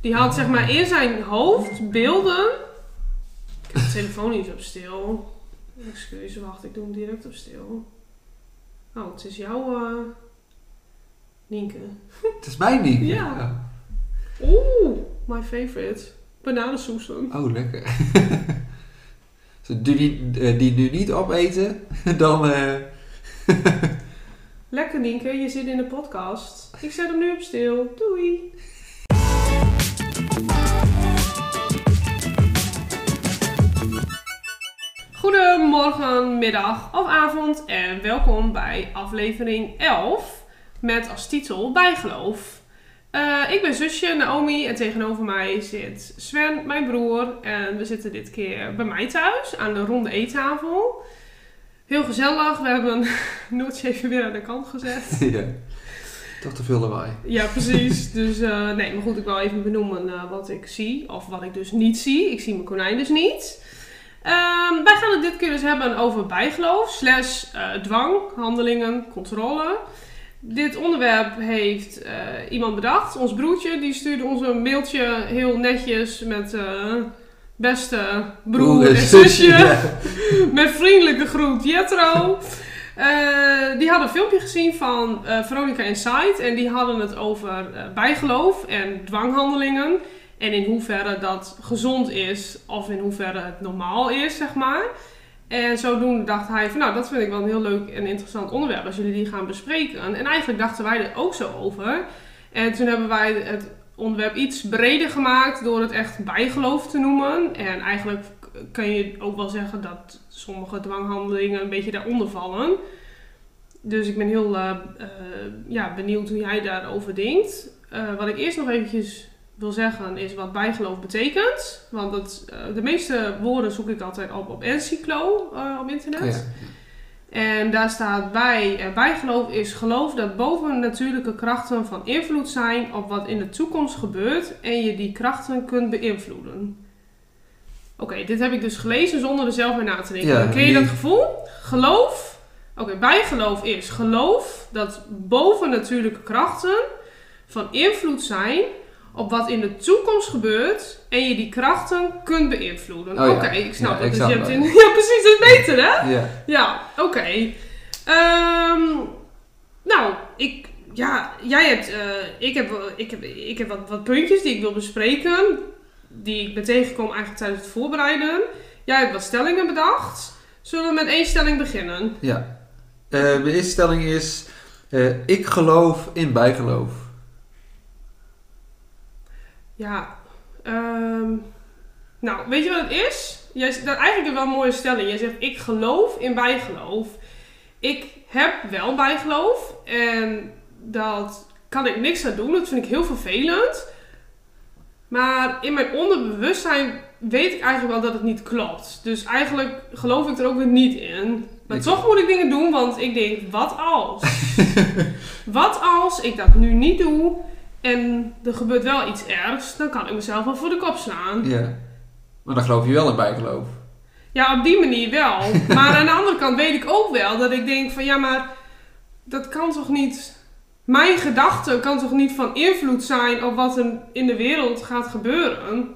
Die had zeg maar in zijn hoofd beelden. Ik heb de telefoon niet op stil. Excuus, wacht, ik doe hem direct op stil. Oh, het is jouw eh Nienke. Het is mijn ding. Ja. Oeh, my favorite. Bananensoesem. Oh, lekker. Als die, eh, die nu niet opeten, dan... eh, Lekker Nienke, je zit in de podcast. Ik zet hem nu op stil. Doei. Goedemorgen, middag of avond en welkom bij aflevering 11 met als titel Bijgeloof. Eh, ik ben zusje Naomi en tegenover mij zit Sven, mijn broer. En we zitten dit keer bij mij thuis aan de ronde eettafel. Heel gezellig, we hebben Noortje even weer aan de kant gezet. ja. Toch te veel lawaai. Ja, precies. Dus eh, nee, maar goed, ik wil even benoemen eh, wat ik zie. Of wat ik dus niet zie. Ik zie mijn konijn dus niet. Ehm, wij gaan het dit keer dus hebben over bijgeloof, slash eh, dwang, handelingen, controle. Dit onderwerp heeft eh, iemand bedacht. Ons broertje, die stuurde ons een mailtje heel netjes met eh, beste broer en zusje. ja. Met vriendelijke groet Jetro. Die hadden een filmpje gezien van eh, Veronica Inside. En die hadden het over bijgeloof en dwanghandelingen. En in hoeverre dat gezond is. Of in hoeverre het normaal is, zeg maar. En zodoende dacht hij van nou, dat vind ik wel een heel leuk en interessant onderwerp. Als jullie die gaan bespreken. En eigenlijk dachten wij er ook zo over. En toen hebben wij het onderwerp iets breder gemaakt door het echt bijgeloof te noemen. En eigenlijk kan je ook wel zeggen dat sommige dwanghandelingen een beetje daaronder vallen. Dus ik ben heel eh, eh, ja, benieuwd hoe jij daarover denkt. Eh, wat ik eerst nog eventjes wil zeggen is wat bijgeloof betekent. Want dat, eh, de meeste woorden zoek ik altijd op op Encyclo eh, op internet. Oh ja. En daar staat bij, eh, bijgeloof is geloof dat bovennatuurlijke krachten van invloed zijn op wat in de toekomst gebeurt en je die krachten kunt beïnvloeden. Oké, dit heb ik dus gelezen zonder er zelf bij na te denken. Ja, Ken je dat gevoel? Geloof. Oké, bijgeloof is geloof dat bovennatuurlijke krachten van invloed zijn op wat in de toekomst gebeurt en je die krachten kunt beïnvloeden. Oh ja. Oké, ik snap Ja, het. Dus je hebt in... Ja, precies, dat is beter hè? Ja. Ja, oké. Ehm, nou, ik, ja, jij hebt, eh, ik heb, ik heb, ik heb wat, wat puntjes die ik wil bespreken, die ik ben tegengekomen eigenlijk tijdens het voorbereiden. Jij hebt wat stellingen bedacht. Zullen we met één stelling beginnen? ja. Eh, mijn eerste stelling is... eh, ik geloof in bijgeloof. Ja, ehm, nou, weet je wat het is? Jij, dat eigenlijk is wel een mooie stelling. Jij zegt, ik geloof in bijgeloof. Ik heb wel bijgeloof en dat kan ik niks aan doen. Dat vind ik heel vervelend. Maar in mijn onderbewustzijn weet ik eigenlijk wel dat het niet klopt. Dus eigenlijk geloof ik er ook weer niet in. Maar Ik- toch moet ik dingen doen, want ik denk, wat als? wat als ik dat nu niet doe en er gebeurt wel iets ergs, dan kan ik mezelf wel voor de kop slaan. Ja. Maar dan geloof je wel in bijgeloof. Ja, op die manier wel. Maar aan de andere kant weet ik ook wel dat ik denk van ja, maar dat kan toch niet. Mijn gedachte kan toch niet van invloed zijn op wat er in de wereld gaat gebeuren.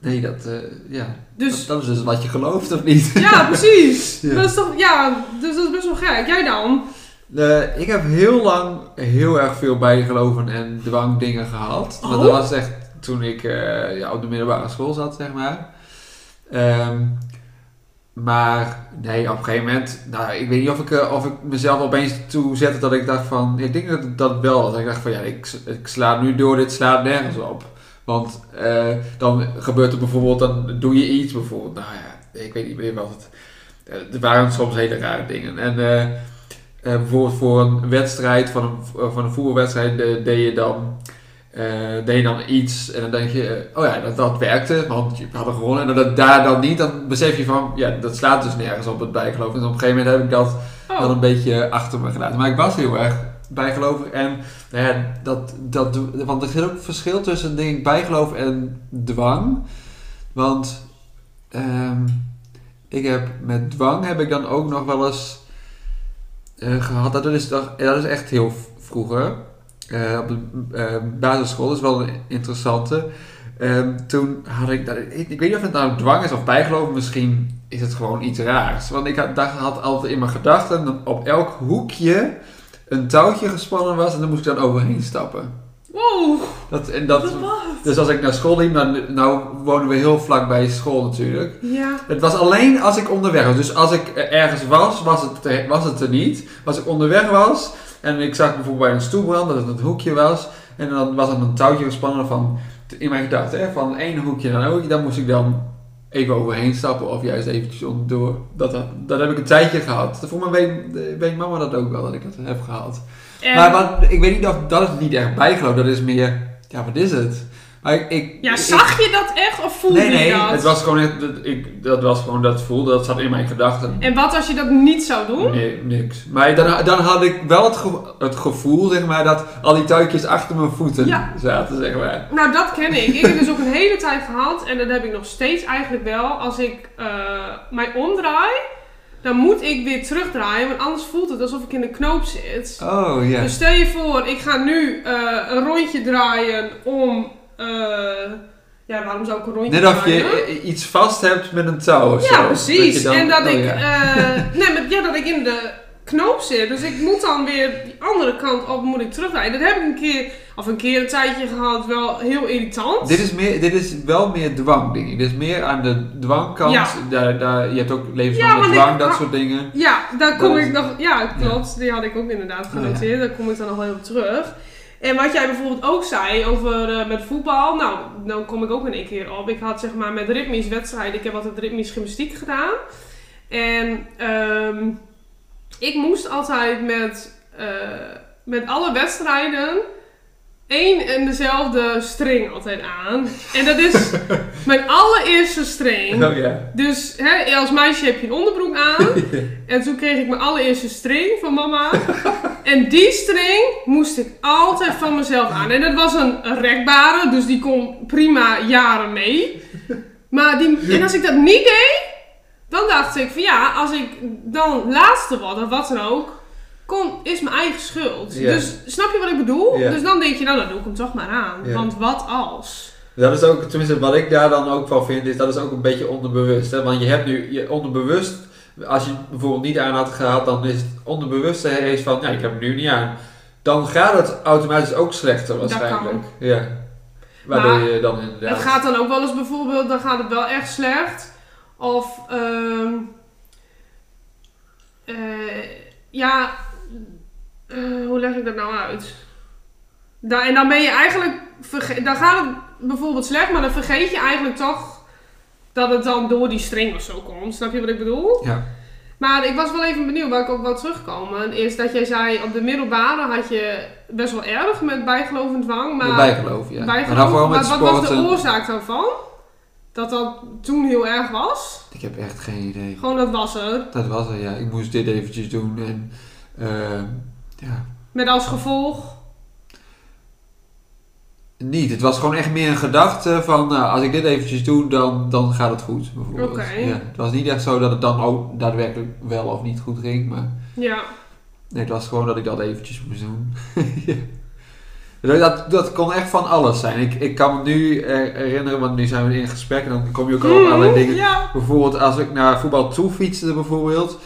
Nee, dat... eh, ja. Dus Dat, dat is dus wat je gelooft, of niet? ja, precies. Ja. Dat is toch, ja, dus dat is best wel gek. Jij dan? Eh, ik heb heel lang heel erg veel bijgeloven en dwangdingen gehad. Maar Oh? dat was echt toen ik eh, ja, op de middelbare school zat, zeg maar. Ehm, maar nee, op een gegeven moment, nou, ik weet niet of ik, eh, of ik mezelf opeens toe zette dat ik dacht van, ik denk dat dat wel was. Ik dacht van, ja, ik, ik sla nu door, dit slaat nergens op. Want dan gebeurt er bijvoorbeeld, dan doe je iets bijvoorbeeld, nou ja, ik weet niet meer wat het, er waren soms hele rare dingen. En eh, eh, bijvoorbeeld voor een wedstrijd, van een, van een voetbalwedstrijd, eh, deed je dan eh, deed je dan iets en dan denk je, eh, oh ja, dat, dat werkte, want je had gewonnen. En dat daar dan niet, dan besef je van, ja, dat slaat dus nergens op het bijgeloof. En op een gegeven moment heb ik dat wel Oh, een beetje achter me gelaten. Maar ik was heel erg bijgelovig en nou ja, dat, dat, want er zit ook verschil tussen denk ik, bijgeloof en dwang. Want ehm, ik heb met dwang heb ik dan ook nog wel eens eh, gehad, dat is, dat is echt heel vroeger. eh, op de eh, basisschool. Dat is wel een interessante. Ehm, toen had ik, dat- ik, weet niet of het nou dwang is of bijgeloof, misschien is het gewoon iets raars. Want ik had, daar had altijd in mijn gedachten dat op elk hoekje een touwtje gespannen was en daar moest ik dan overheen stappen. Wow, Dat, en dat, dus als ik naar school liep, dan, nou wonen we heel vlak bij school natuurlijk. Ja. Het was alleen als ik onderweg was. Dus als ik ergens was, was het, er- was het er niet. Als ik onderweg was en ik zag bijvoorbeeld bij een stoelbrand dat het een hoekje was. En dan was er een touwtje gespannen van, in mijn gedachten, van één hoekje naar een hoekje. Daar moest ik dan even overheen stappen of juist eventjes onderdoor. Dat, dat, dat heb ik een tijdje gehad. Voor mij weet, weet mama dat ook wel, dat ik dat heb gehad. En, Maar wat, ik weet niet of dat is niet echt bijgeloof. Dat is meer, ja wat is het? Maar ik, ik, ja, ik- zag je dat echt of voelde Nee, nee, je dat? het was gewoon echt, dat, ik, dat was gewoon dat voelde, dat zat in mijn gedachten. En wat als je dat niet zou doen? Nee, niks. Maar dan, dan had ik wel het, het gevoel, zeg maar, dat al die tuikjes achter mijn voeten Ja. zaten, zeg maar. Nou, dat ken ik. Ik heb dus ook een hele tijd gehad, en dat heb ik nog steeds eigenlijk wel. Als ik eh, mij omdraai, dan moet ik weer terugdraaien, want anders voelt het alsof ik in een knoop zit. Oh, ja. Dus stel je voor, ik ga nu eh, een rondje draaien om. eh, ja, waarom zou ik een rondje Net of draaien? je iets vast hebt met een touw of zo. Ja, precies. dan- en dat oh, ik, ja. eh, nee, maar, ja, dat ik in de knoop zit. Dus ik moet dan weer die andere kant op moet ik terugdraaien. Dat heb ik een keer, of een keer een tijdje gehad, wel heel irritant. Dit is, meer, dit is wel meer dwang, denk ik. Dit is meer aan de dwangkant. Ja. Daar, daar, je hebt ook Ja, levenslange want dwang, ik- dat soort dingen. Ja, daar kom Dat ik nog. Ja, klopt. Die had ik ook inderdaad Oh, genoteerd. Daar kom ik dan nog wel op terug. En wat jij bijvoorbeeld ook zei over eh, met voetbal. Nou, dan kom ik ook in één keer op. Ik had zeg maar met ritmisch wedstrijden. Ik heb altijd ritmisch gymnastiek gedaan. En ehm, ik moest altijd met, eh, met alle wedstrijden één en dezelfde string altijd aan. En dat is mijn allereerste string. Oh. Dus hè, als meisje heb je een onderbroek aan. En toen kreeg ik mijn allereerste string van mama. En die string moest ik altijd van mezelf aan. En dat was een rekbare, dus die kon prima jaren mee. Maar die, en als ik dat niet deed, dan dacht ik van ja, als ik dan laatste word of wat dan ook, kon, is mijn eigen schuld. Ja. Dus snap je wat ik bedoel? Ja. Dus dan denk je, nou dan doe ik hem toch maar aan. Ja. Want wat als? Dat is ook, tenminste wat ik daar dan ook van vind, is dat is ook een beetje onderbewust. Hè? Want je hebt nu, je onderbewust, als je bijvoorbeeld niet aan had gehad, dan is het onderbewuste is van, ja, ik heb hem nu niet aan. Dan gaat het automatisch ook slechter waarschijnlijk. Ja. Waardoor Maar je dan inderdaad... Het gaat dan ook wel eens bijvoorbeeld, dan gaat het wel echt slecht. Of, ehm eh, ja, eh, hoe leg ik dat nou uit? Da en dan ben je eigenlijk, dan gaat het bijvoorbeeld slecht, maar dan vergeet je eigenlijk toch dat het dan door die string of zo komt. Snap je wat ik bedoel? Ja. Maar ik was wel even benieuwd, waar ik ook wel terugkomen, is dat jij zei, op de middelbare had je best wel erg met bijgeloof en dwang, maar... Met bijgeloof, ja. Bijgeloof, maar dan wat was de oorzaak daarvan? Dat dat toen heel erg was? Ik heb echt geen idee. Gewoon dat was er. Dat was het, ja. Ik moest dit eventjes doen en... ehm, ja, Met als gevolg. niet. Het was gewoon echt meer een gedachte van, nou, als ik dit eventjes doe, dan, dan gaat het goed, bijvoorbeeld. Oké. Ja, het was niet echt zo dat het dan ook daadwerkelijk wel of niet goed ging, maar... Ja. Nee, het was gewoon dat ik dat eventjes moest doen. Ja. Dat, dat kon echt van alles zijn. Ik, ik kan me nu herinneren, want nu zijn we in gesprek en dan kom je ook al op allerlei dingen. Ja. Bijvoorbeeld als ik naar voetbal toe fietste bijvoorbeeld,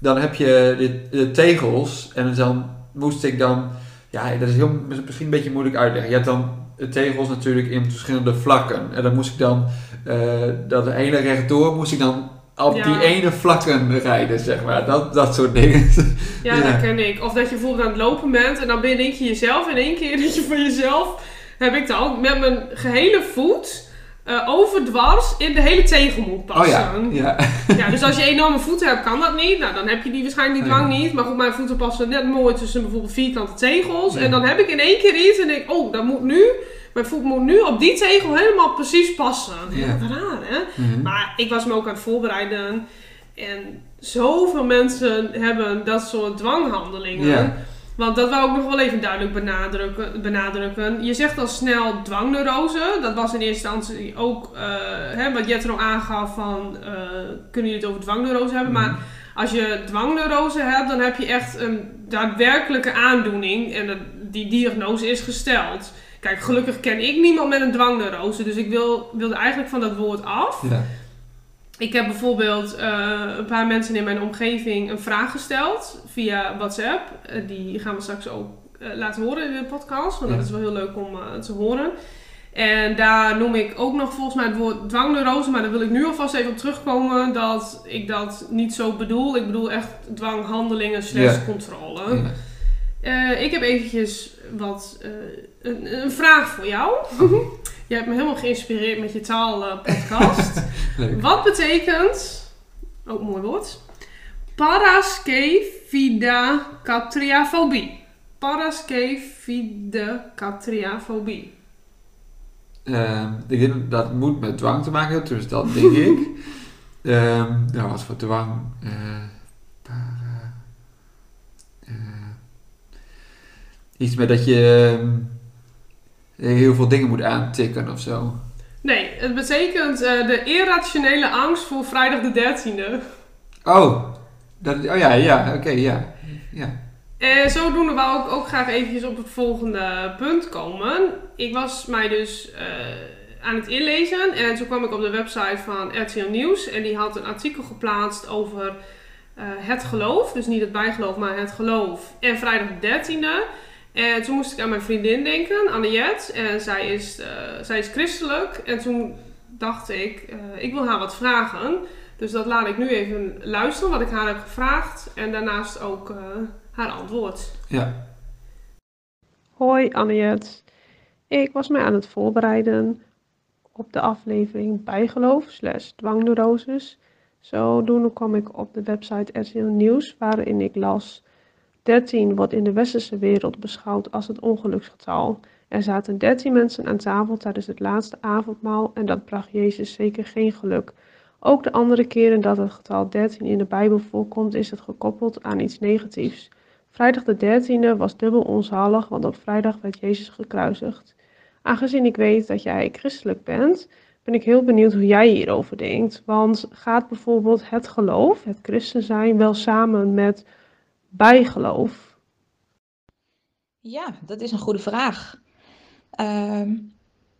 dan heb je de, de tegels en dan moest ik dan, ja dat is heel, misschien een beetje moeilijk uitleggen. Je hebt dan de tegels natuurlijk in verschillende vlakken en dan moest ik dan, eh, dat hele rechtdoor moest ik dan op Ja. die ene vlakken rijden, zeg maar. Dat, dat soort dingen. Ja, Ja. dat ken ik. Of dat je bijvoorbeeld aan het lopen bent en dan ben je denk je jezelf in één keer dat je van jezelf, heb ik dan, met mijn gehele voet eh, overdwars in de hele tegel moet Oh passen. ja, ja. Ja, dus als je enorme voeten hebt, kan dat niet. Nou, dan heb je die waarschijnlijk die Nee. dwang niet. Maar goed, mijn voeten passen net mooi tussen bijvoorbeeld vierkante tegels. En dan heb ik in één keer iets en denk oh, dat moet nu, mijn voet moet nu op die tegel helemaal precies passen. Ja. Ja. Raar, hè? Mhm. Maar ik was me ook aan het voorbereiden. En zoveel mensen hebben dat soort dwanghandelingen. Ja. Want dat wou ik nog wel even duidelijk benadrukken. benadrukken. Je zegt al snel dwangneurose. Dat was in eerste instantie ook eh, hè, wat Jetro aangaf van... eh, kunnen jullie het over dwangneurose hebben? Mhm. Maar als je dwangneurose hebt, dan heb je echt een daadwerkelijke aandoening. En dat, die diagnose is gesteld. Kijk, gelukkig ken ik niemand met een dwangneurose, dus ik wil, wilde eigenlijk van dat woord af. Ja. Ik heb bijvoorbeeld eh, een paar mensen in mijn omgeving een vraag gesteld via WhatsApp. Eh, die gaan we straks ook eh, laten horen in de podcast, want Ja. dat is wel heel leuk om te horen. En daar noem ik ook nog volgens mij het woord dwangneurose, maar daar wil ik nu alvast even op terugkomen dat ik dat niet zo bedoel. Ik bedoel echt dwanghandelingen slash Ja. controle. Ja. Ik heb eventjes wat, een, een vraag voor jou. Je hebt me helemaal geïnspireerd met je taalpodcast. Leuk. Wat betekent, ook mooi woord, paraskevidacatriafobie? Paraskevidacatriafobie. Ehm, ik denk dat moet met dwang te maken hebben, dus dat denk ik. Ehm ja, wat voor dwang? Eh, para, eh, iets met dat je ehm, heel veel dingen moet aantikken of zo. Nee, het betekent eh, de irrationele angst voor vrijdag de 13e. Oh, dat, oh ja, ja, oké, ja. ja. En zodoende wou ik ook graag eventjes op het volgende punt komen. Ik was mij dus eh, aan het inlezen en toen kwam ik op de website van RTL Nieuws. En die had een artikel geplaatst over eh, het geloof. Dus niet het bijgeloof, maar het geloof. En vrijdag de 13e. En toen moest ik aan mijn vriendin denken, Anniette. En zij is, eh, zij is christelijk. En toen dacht ik, eh, ik wil haar wat vragen. Dus dat laat ik nu even luisteren wat ik haar heb gevraagd. En daarnaast ook... eh, haar antwoord. Ja. Hoi Anniet. Ik was mij aan het voorbereiden op de aflevering bijgeloof slash dwangneuroses. Zodoende kwam ik op de website RTL Nieuws waarin ik las 13 wordt in de westerse wereld beschouwd als het ongeluksgetal. Er zaten 13 mensen aan tafel tijdens het laatste avondmaal en dat bracht Jezus zeker geen geluk. Ook de andere keren dat het getal 13 in de Bijbel voorkomt is het gekoppeld aan iets negatiefs. Vrijdag de 13e was dubbel onzalig, want op vrijdag werd Jezus gekruisigd. Aangezien ik weet dat jij christelijk bent, ben ik heel benieuwd hoe jij hierover denkt. Want gaat bijvoorbeeld het geloof, het christen zijn, wel samen met bijgeloof? Ja, dat is een goede vraag. Ehm,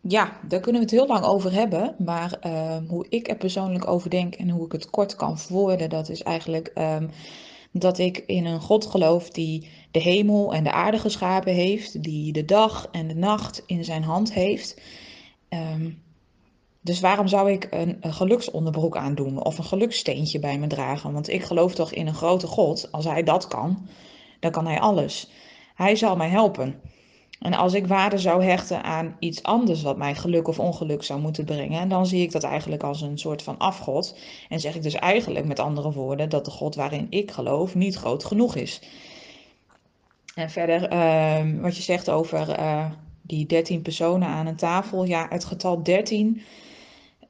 ja, daar kunnen we het heel lang over hebben. Maar ehm, hoe ik er persoonlijk over denk en hoe ik het kort kan verwoorden, dat is eigenlijk ehm, dat ik in een God geloof die de hemel en de aarde geschapen heeft, die de dag en de nacht in zijn hand heeft. Dus waarom zou ik een, geluksonderbroek aandoen of een gelukssteentje bij me dragen? Want ik geloof toch in een grote God. Als hij dat kan, dan kan hij alles. Hij zal mij helpen. En als ik waarde zou hechten aan iets anders wat mij geluk of ongeluk zou moeten brengen, dan zie ik dat eigenlijk als een soort van afgod. En zeg ik dus eigenlijk met andere woorden dat de God waarin ik geloof niet groot genoeg is. En verder, ehm, wat je zegt over eh, die 13 personen aan een tafel. Ja, het getal 13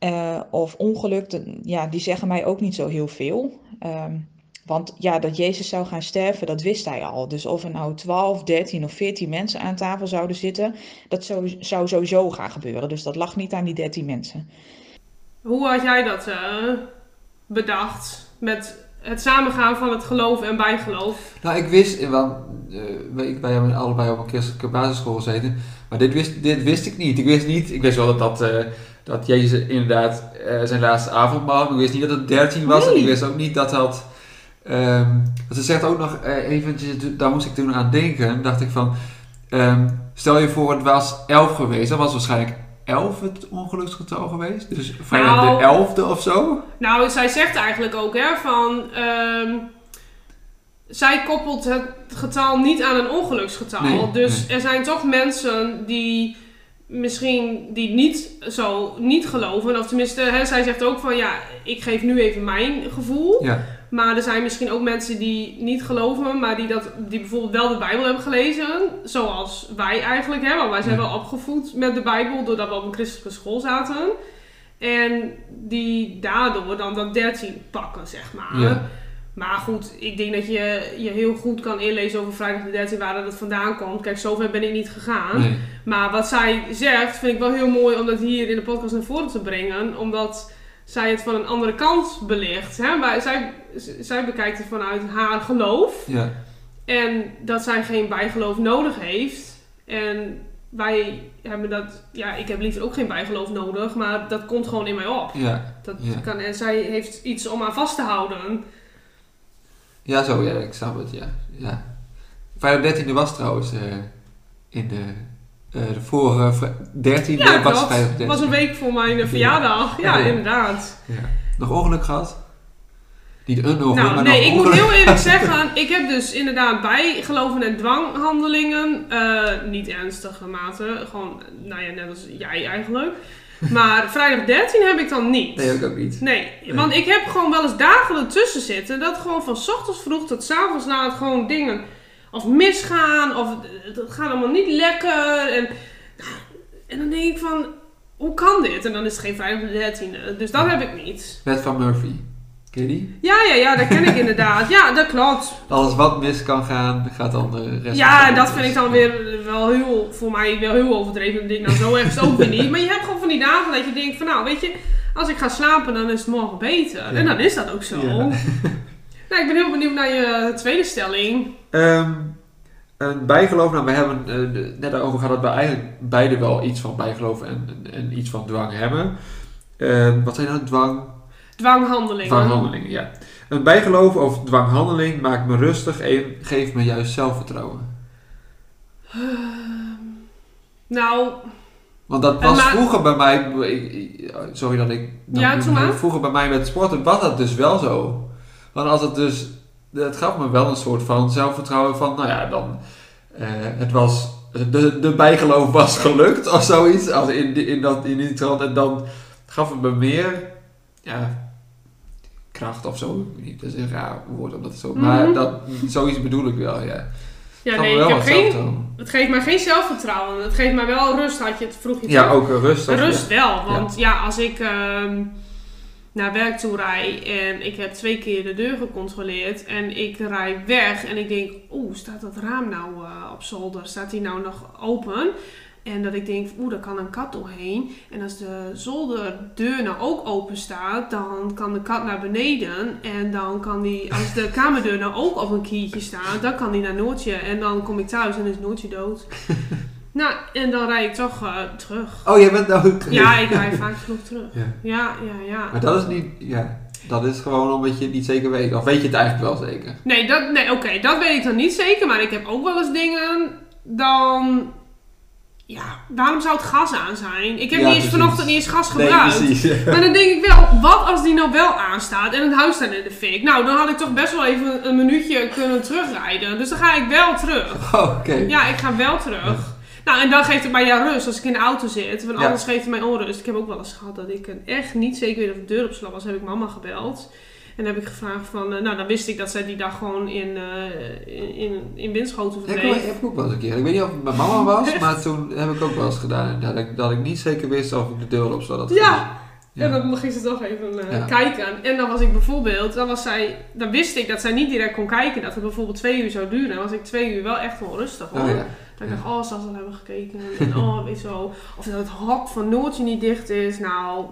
eh, of ongeluk, de- ja, die zeggen mij ook niet zo heel veel. Ehm, want ja, dat Jezus zou gaan sterven, dat wist hij al. Dus of er nou 12, 13 of 14 mensen aan tafel zouden zitten, dat zou, zou sowieso gaan gebeuren. Dus dat lag niet aan die 13 mensen. Hoe had jij dat eh, bedacht met het samengaan van het geloof en bijgeloof? Nou, ik wist, want eh, ik, wij hebben allebei op een christelijke basisschool gezeten, maar dit wist, dit wist ik niet. Ik wist niet, ik wist wel dat, dat, eh, dat Jezus inderdaad eh, zijn laatste avondmaal, had, ik wist niet dat het 13 was. En ik wist ook niet dat dat, ehm, ze zegt ook nog eh, eventjes, daar moest ik toen aan denken, dacht ik van, ehm, stel je voor het was 11 geweest, dan was waarschijnlijk 11 het ongeluksgetal geweest. Dus vrijdag Nou. de 11e of zo. Nou, zij zegt eigenlijk ook hè, van. ehm, zij koppelt het getal niet aan een ongeluksgetal. Nee, dus nee. er zijn toch mensen die misschien die niet zo niet geloven. Of tenminste, hè, zij zegt ook van ja, ik geef nu even mijn gevoel. Ja, Maar er zijn misschien ook mensen die niet geloven, maar die, dat, die bijvoorbeeld wel de Bijbel hebben gelezen. Zoals wij eigenlijk hebben. Want wij zijn Ja. wel opgevoed met de Bijbel doordat we op een christelijke school zaten. En die daardoor dan dat 13 pakken, zeg maar. Ja. Maar goed, ik denk dat je je heel goed kan inlezen over vrijdag de 13 waar dat vandaan komt. Kijk, zover ben ik niet gegaan. nee. Maar wat zij zegt, vind ik wel heel mooi om dat hier in de podcast naar voren te brengen. Omdat zij het van een andere kant belicht. Hè? Maar zij, bekijkt het vanuit haar geloof. Ja, En dat zij geen bijgeloof nodig heeft. En wij hebben dat, ja, ik heb liever ook geen bijgeloof nodig, maar dat komt gewoon in mij op. Ja, Dat Ja. kan, en zij heeft iets om aan vast te houden. Ja zo, ja, ik snap het, ja. ja. Vrijdag 13e was trouwens eh, in de, eh, de vorige vri- 13e Ja, was vrijdag Het 13e. was een week voor mijn eh, verjaardag. Ja, Ja. inderdaad. Ja. Nog ongeluk gehad? Niet een ongeluk, Nou, maar nee, ik moet heel eerlijk zeggen, ik heb dus inderdaad bijgeloven en dwanghandelingen, niet ernstige mate, gewoon, nou ja, net als jij eigenlijk. Maar vrijdag 13 heb ik dan niet. Nee, ik ook niet. Nee, Nee. want ik heb gewoon wel eens dagen ertussen zitten dat gewoon van ochtends vroeg tot 's avonds laat gewoon dingen of misgaan of het, gaat allemaal niet lekker. En, en dan denk ik van, hoe kan dit? En dan is het geen vrijdag de 13e, dus dat heb ik niet. Wet van Murphy. Ken je die? Ja, ja, ja, dat ken ik inderdaad. Ja, dat klopt. Alles wat mis kan gaan, gaat dan de rest Ja, en dat vind ik dan weer wel heel, voor mij wel heel overdreven. Dan denk ik, nou zo erg is het ook weer niet. Maar je hebt gewoon die dagen dat je denkt van, nou weet je, als ik ga slapen dan is het morgen beter. En dan is dat ook zo. Nou, ik ben heel benieuwd naar je tweede stelling. Ehm, een bijgeloof, nou we hebben de- net over gehad dat we eigenlijk beide wel iets van bijgeloof en, en, en iets van dwang hebben. Ehm, wat zijn nou dwang? Dwanghandelingen. Dwanghandelingen, ja. Een bijgeloof of dwanghandeling maakt me rustig en geeft me juist zelfvertrouwen. Ehm, nou, Want dat was maar- vroeger bij mij, sorry dat ik, dat Ja, vroeger bij mij met sporten was dat dus wel zo. Want als het dus, het gaf me wel een soort van zelfvertrouwen van, nou ja, dan, eh, het was, de, de bijgeloof was gelukt of zoiets, als in, in, dat, in die trant. En dan gaf het me meer, ja, kracht of zo. Dat is een raar woord om dat zo, maar Mhm. dat, zoiets bedoel ik wel, ja. Ja, nee, ik heb geen, het geeft mij geen zelfvertrouwen. Het geeft mij wel rust, had je het vroeg je Ja, ook rustig. Rust wel, want ja, als ik ehm, naar werk toe rijd en ik heb twee keer de deur gecontroleerd en ik rijd weg en ik denk, oeh, staat dat raam nou eh, op zolder? Staat die nou nog open? En dat ik denk, oeh, daar kan een kat doorheen. En als de zolderdeur nou ook open staat, dan kan de kat naar beneden. En dan kan die, als de kamerdeur nou ook op een kiertje staat, dan kan die naar Noortje. En dan kom ik thuis en is Noortje dood. nou, en dan rijd ik toch eh, terug. Oh, jij bent nou ook... Ja, ik rijd vaak genoeg terug. Ja. Ja, ja, ja. Maar dat is niet, ja, dat is gewoon omdat je het niet zeker weet. Of weet je het eigenlijk wel zeker? Nee, dat, nee oké, dat weet ik dan niet zeker. Maar ik heb ook wel eens dingen dan... Ja, waarom zou het gas aan zijn? Ik heb Ja, niet eens precies. vanochtend niet eens gas gebruikt. Nee. Maar dan denk ik wel, wat als die nou wel aanstaat en het huis staat in de fik? Nou, dan had ik toch best wel even een minuutje kunnen terugrijden. Dus dan ga ik wel terug. Oh, Oké. Ja, ik ga wel terug. Nou, en dan geeft het mij ja rust als ik in de auto zit. Want Ja. anders geeft het mij onrust. Ik heb ook wel eens gehad dat ik echt niet zeker weet of de deur op slot was. Heb ik mama gebeld. En heb ik gevraagd van... eh, nou, dan wist ik dat zij die dag gewoon in, eh in, in, in Winschoten Ja, ik verbleef. heb ook wel eens een keer. Ik weet niet of het mijn mama was, maar toen heb ik ook wel eens gedaan. Dat ik, dat ik niet zeker wist of ik de deur op zat. Ja. Ja. En dan ging ze toch even eh, Ja. kijken. En dan was ik bijvoorbeeld, dan, was zij, dan wist ik dat zij niet direct kon kijken. Dat het bijvoorbeeld twee uur zou duren. Dan was ik twee uur wel echt wel rustig hoor. Oh ja. Dat ik dacht, oh, ze al hebben gekeken. En oh, weet zo. Of dat het hok van Noortje niet dicht is. Nou,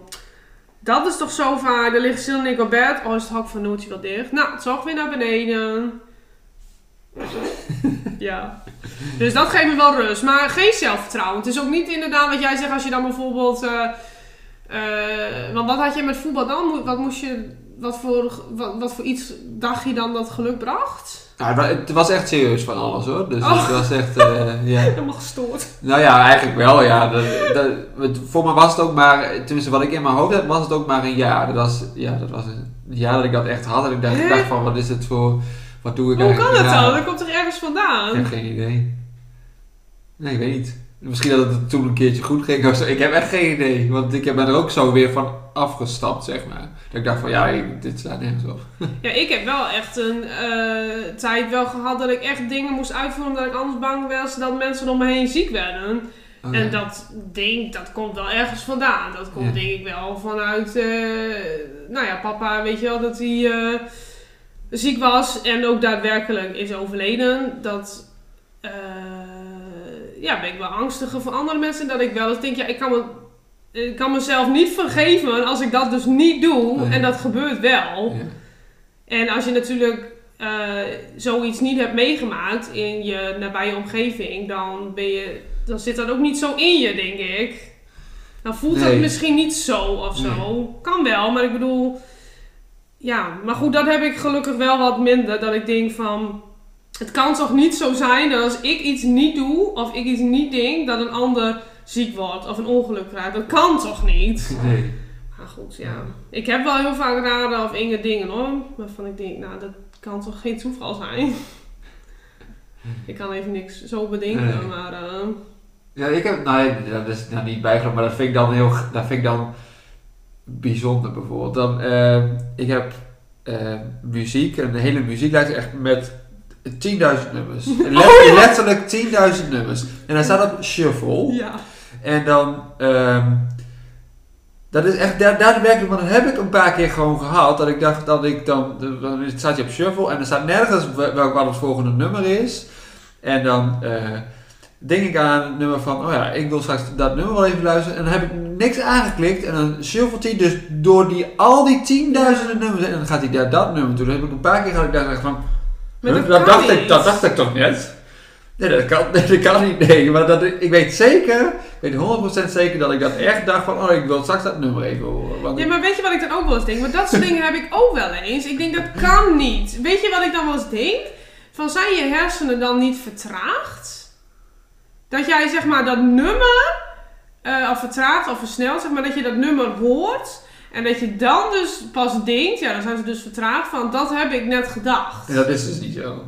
dat is toch zo vaak. Dan ligt Sil en ik op bed. Oh, is het hok van Noortje wel dicht? Nou, toch weer naar beneden. ja. Dus dat geeft me wel rust. Maar geen zelfvertrouwen. Het is ook niet inderdaad wat jij zegt als je dan bijvoorbeeld... eh, eh, want wat had je met voetbal dan? Wat moest je... Wat voor, wat, wat voor iets dacht je dan dat geluk bracht? Ja, het wa- het was echt serieus van alles hoor. Dus Oh. het was echt, eh, ja. Helemaal gestoord. Nou ja, eigenlijk wel ja. Dat, dat, het- voor me was het ook maar, tenminste wat ik in mijn hoofd had, was het ook maar een jaar. Dat was, ja, dat was een jaar dat ik dat echt had. En ik dacht, ik Hè? dacht van, wat is het voor, wat doe ik Hoe kan eigenlijk? dat Ja. dan? Dat komt toch ergens vandaan? Ik heb geen idee. Nee, ik weet niet. Misschien dat het toen een keertje goed ging of zo. Ik heb echt geen idee. Want ik ben er ook zo weer van afgestapt, zeg maar. Dat ik dacht van, ja, ik- dit staat nergens op. Ja, ik heb wel echt een eh, tijd wel gehad dat ik echt dingen moest uitvoeren omdat ik anders bang was dat mensen om me heen ziek werden. Oh, En ja. dat ding, dat komt wel ergens vandaan. Dat komt Ja. denk ik wel vanuit, eh, nou ja, papa, weet je wel, dat hij eh, ziek was en ook daadwerkelijk is overleden. Dat, ja, ben ik wel angstiger voor andere mensen. Dat ik wel eens denk, ja, ik kan, me, ik kan mezelf niet vergeven als ik dat dus niet doe. En dat gebeurt wel. Ja. En als je natuurlijk eh, zoiets niet hebt meegemaakt in je nabije omgeving, dan ben je dan zit dat ook niet zo in je, denk ik. Dan voelt Nee. dat misschien niet zo of zo. Kan wel, maar ik bedoel... Ja, maar goed, dat heb ik gelukkig wel wat minder. Dat ik denk van... Het kan toch niet zo zijn dat als ik iets niet doe, of ik iets niet denk, dat een ander ziek wordt of een ongeluk krijgt. Dat kan toch niet? Nee. Maar goed, ja. Ik heb wel heel vaak raden of inge dingen hoor. Waarvan ik denk, nou, dat kan toch geen toeval zijn? Ik kan even niks zo bedenken, Nee. maar... eh, Ja, ik heb, nou, nee, dat is nou niet bijgeloof, maar dat vind ik dan heel, dat vind ik dan bijzonder bijvoorbeeld. Dan, eh, ik heb eh, muziek, een hele muzieklijst echt met 10.000 nummers. Let- Oh, ja. Letterlijk 10.000 nummers. En hij staat op shuffle. ja. En dan, ehm, dat is echt daar, daadwerkelijk, want dat heb ik een paar keer gewoon gehad. Dat ik dacht dat ik dan, dan staat je op shuffle en er staat nergens wel- welk wat het volgende nummer is. En dan eh, denk ik aan het nummer van, oh ja, ik wil straks dat nummer wel even luisteren. En dan heb ik niks aangeklikt en dan shuffelt hij dus door die, al die tienduizenden nummers en dan gaat hij daar dat nummer toe. Dat heb ik een paar keer gehad, ik dacht van, dat dat, dacht ik, dat dacht ik toch net? Nee, dat kan, dat kan niet. Nee, maar dat, ik weet zeker, ik weet 100% zeker dat ik dat echt dacht van, oh, ik wil straks dat nummer even horen. Want Ja, maar weet je wat ik dan ook wel eens denk? Want dat soort dingen heb ik ook wel eens. Ik denk, dat kan niet. Weet je wat ik dan wel eens denk? Van, zijn je hersenen dan niet vertraagd? Dat jij, zeg maar, dat nummer... eh of vertraagd of versneld, zeg maar, dat je dat nummer hoort... En dat je dan dus pas denkt, ja, dan zijn ze dus vertraagd van, dat heb ik net gedacht. En dat is dus niet zo.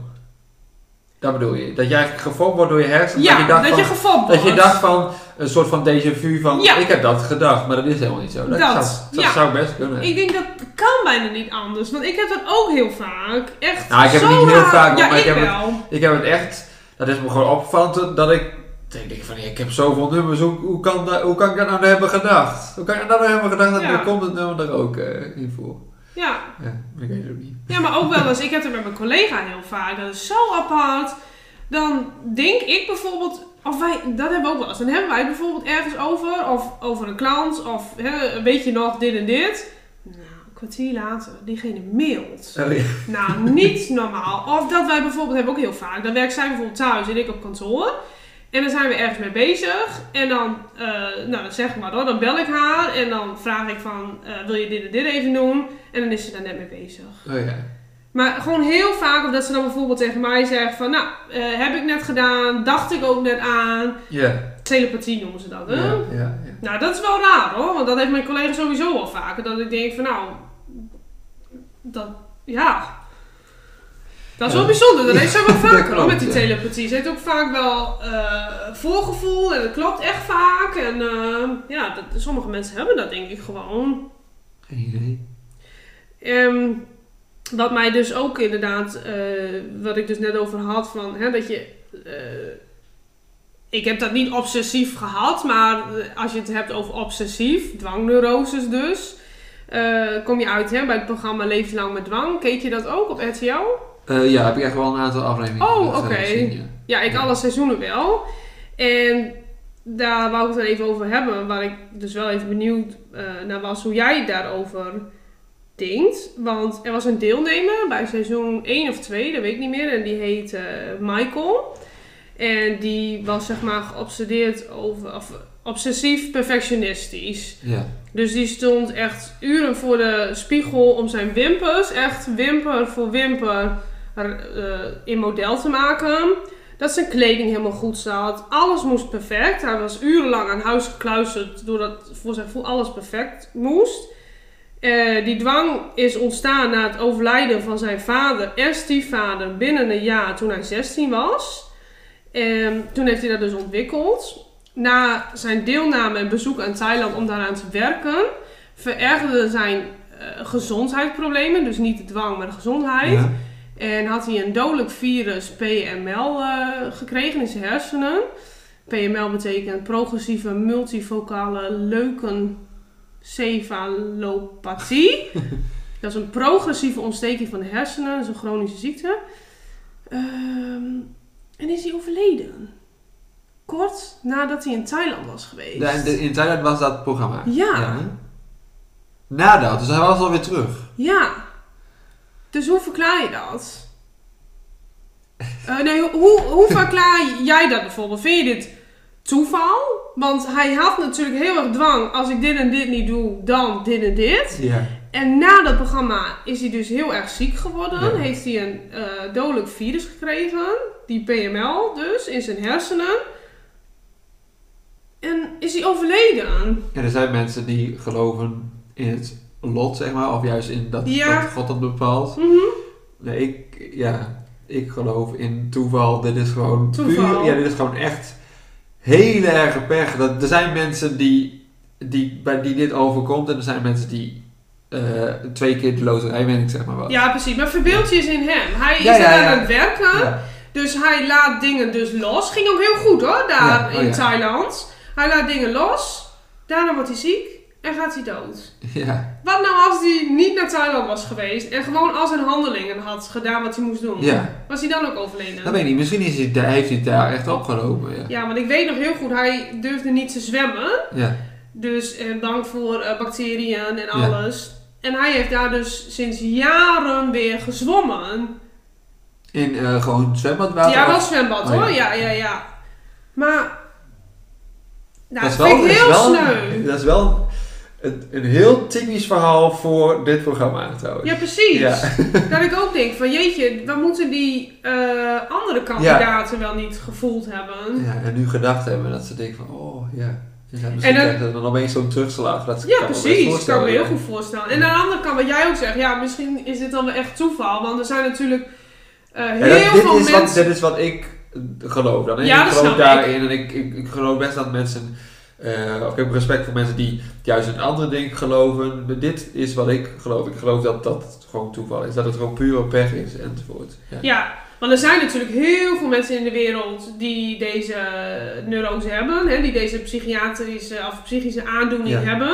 Dat bedoel je? Dat jij gefopt wordt door je hersenen? Ja, dat je dacht dat je van, gefopt dat je dacht van een soort van déjà vu van Ja. ik heb dat gedacht, maar dat is helemaal niet zo. Dat, Dat, zou, dat ja. zou best kunnen. Ik denk dat kan bijna niet anders. Want ik heb dat ook heel vaak. Echt Nou, ik heb het zo niet heel vaak, Ja, maar ik ik heb het-. Ik heb het echt, dat is me gewoon opvallend dat ik denk, denk van ik heb zoveel nummers, hoe, hoe, kan, dat, hoe kan ik dat nou hebben gedacht? Hoe kan ik dat nou hebben gedacht dat Ja. komt het nummer er ook eh, in voor? Ja. Ja, ik weet het ook niet. ja, maar ook wel eens. Ik heb het met mijn collega heel vaak. Dat is zo apart. Dan denk ik bijvoorbeeld... Of wij, dat hebben we ook wel eens. Dan hebben wij bijvoorbeeld ergens over. Of over een klant. Of hè, weet je nog dit en dit. Nou, een kwartier later. Diegene mailt. Oh, ja. Nou, niet normaal. Of dat wij bijvoorbeeld, hebben ook heel vaak, dan werkt zij bijvoorbeeld thuis en ik op kantoor. En dan zijn we ergens mee bezig. En dan, eh, nou dan zeg ik maar hoor, dan bel ik haar. En dan vraag ik van, eh, wil je dit en dit even doen? En dan is ze daar net mee bezig. Oh ja. Maar gewoon heel vaak, omdat ze dan bijvoorbeeld tegen mij zegt van, nou, eh, heb ik net gedaan, dacht ik ook net aan. Ja. Telepathie noemen ze dat, hè? Ja, ja, ja. Nou, dat is wel raar hoor, want dat heeft mijn collega sowieso wel vaker. Dat ik denk van nou, dat, ja. Dat is wel bijzonder, dat heeft ze wel dat vaker hoor, klopt, met die telepathie. Ze heeft ook vaak wel eh, voorgevoel en het klopt echt vaak. En eh, ja, dat, sommige mensen hebben dat denk ik gewoon. Geen idee. Ehm, wat mij dus ook inderdaad, eh, wat ik dus net over had, van hè, dat je. eh, ik heb dat niet obsessief gehad, maar als je het hebt over obsessief, dwangneuroses dus, kom je uit hè, bij het programma Levenslang met Dwang. Keek je dat ook op RTL? Eh, ja, heb ik echt wel een aantal afleveringen Oh, oké. ja. Ja, ik Ja. alle seizoenen wel. En daar wou ik het dan even over hebben, waar ik dus wel even benieuwd eh, naar was hoe jij daarover denkt. Want er was een deelnemer bij seizoen 1 of 2, dat weet ik niet meer, en die heet eh, Michael. En die was zeg maar geobsedeerd over, of obsessief perfectionistisch. Ja. Dus die stond echt uren voor de spiegel om zijn wimpers, echt wimper voor wimper, in model te maken. Dat zijn kleding helemaal goed zat. Alles moest perfect. Hij was urenlang aan huis gekluisterd doordat voor zijn gevoel alles perfect moest. Eh, die dwang is ontstaan na het overlijden van zijn vader en stiefvader binnen een jaar toen hij 16 was. En toen heeft hij dat dus ontwikkeld. Na zijn deelname en bezoek aan Thailand om daaraan te werken, verergerde zijn eh, gezondheidsproblemen. Dus niet de dwang, maar de gezondheid. Ja. En had hij een dodelijk virus PML eh, gekregen in zijn hersenen. PML betekent progressieve multifocale leukencefalopathie. dat is een progressieve ontsteking van de hersenen, dat is een chronische ziekte. Ehm, en is hij overleden. Kort nadat hij in Thailand was geweest. De, in Thailand was dat programma. Ja. hè? Nadat, dus hij was alweer terug. Ja. Dus hoe verklaar je dat? Eh, nee, hoe, hoe verklaar jij dat bijvoorbeeld? Vind je dit toeval. Want hij had natuurlijk heel erg dwang. Als ik dit en dit niet doe, dan dit en dit. Ja. En na dat programma is hij dus heel erg ziek geworden. Ja. Heeft hij een eh, dodelijk virus gekregen. Die PML dus, in zijn hersenen. En is hij overleden. En er zijn mensen die geloven in het lot, zeg maar, of juist in dat, Ja. dat God dat bepaalt. Mhm. Nee, ik, ja, ik geloof in toeval. Dit is gewoon Toeval. puur, ja, dit is gewoon echt hele erge pech. Dat, er zijn mensen die, die, bij die dit overkomt en er zijn mensen die eh, twee keer de loterij winnen, zeg maar wat. Ja, precies. Maar verbeeld je eens in hem. Hij is Ja, aan het werken. Dus hij laat dingen dus los. Ging ook heel goed hoor, daar oh in. Thailand. Hij laat dingen los. Daarna wordt hij ziek en gaat hij dood. Ja. Wat nou als hij niet naar Thailand was geweest en gewoon al zijn handelingen had gedaan wat hij moest doen? Ja. Was hij dan ook overleden? Dat weet ik niet. Misschien is hij, daar- heeft hij het daar echt opgelopen. Ja. Ja, want ik weet nog heel goed, hij durfde niet te zwemmen. Ja. Dus eh, bang voor eh, bacteriën en Ja. alles. En hij heeft daar dus sinds jaren weer gezwommen. In eh, gewoon zwembadwater. ja, wel zwembad Oh, hoor. ja. Ja, ja, ja. Maar. Nou, dat is wel, vind ik dat is heel wel, sneu. dat is wel een, een heel typisch verhaal voor dit programma trouwens. Ja, precies. Ja. Dat ik ook denk van jeetje, we moeten die eh, andere kandidaten wel niet gevoeld hebben. Ja, en nu gedacht hebben dat ze denken van, oh ja. Ja, misschien En dan- dan opeens zo'n terugslag. Dat Ja, kan precies. Dat kan ik me heel goed voorstellen. En aan de andere kant, wat jij ook zegt, ja, misschien is dit dan wel echt toeval. Want er zijn natuurlijk Ja, heel dat- veel wat, mensen. dit is wat ik geloof dan. hè. Ja, ik geloof daarin en ik, ik, ik geloof best dat mensen... eh, of ik heb respect voor mensen die juist een andere ding geloven. Maar dit is wat ik geloof. Ik geloof dat dat gewoon toeval is. Dat het gewoon pure pech is enzovoort. Ja. Ja, want er zijn natuurlijk heel veel mensen in de wereld die deze neurose hebben, hè, die deze psychiatrische of psychische aandoening Ja. hebben.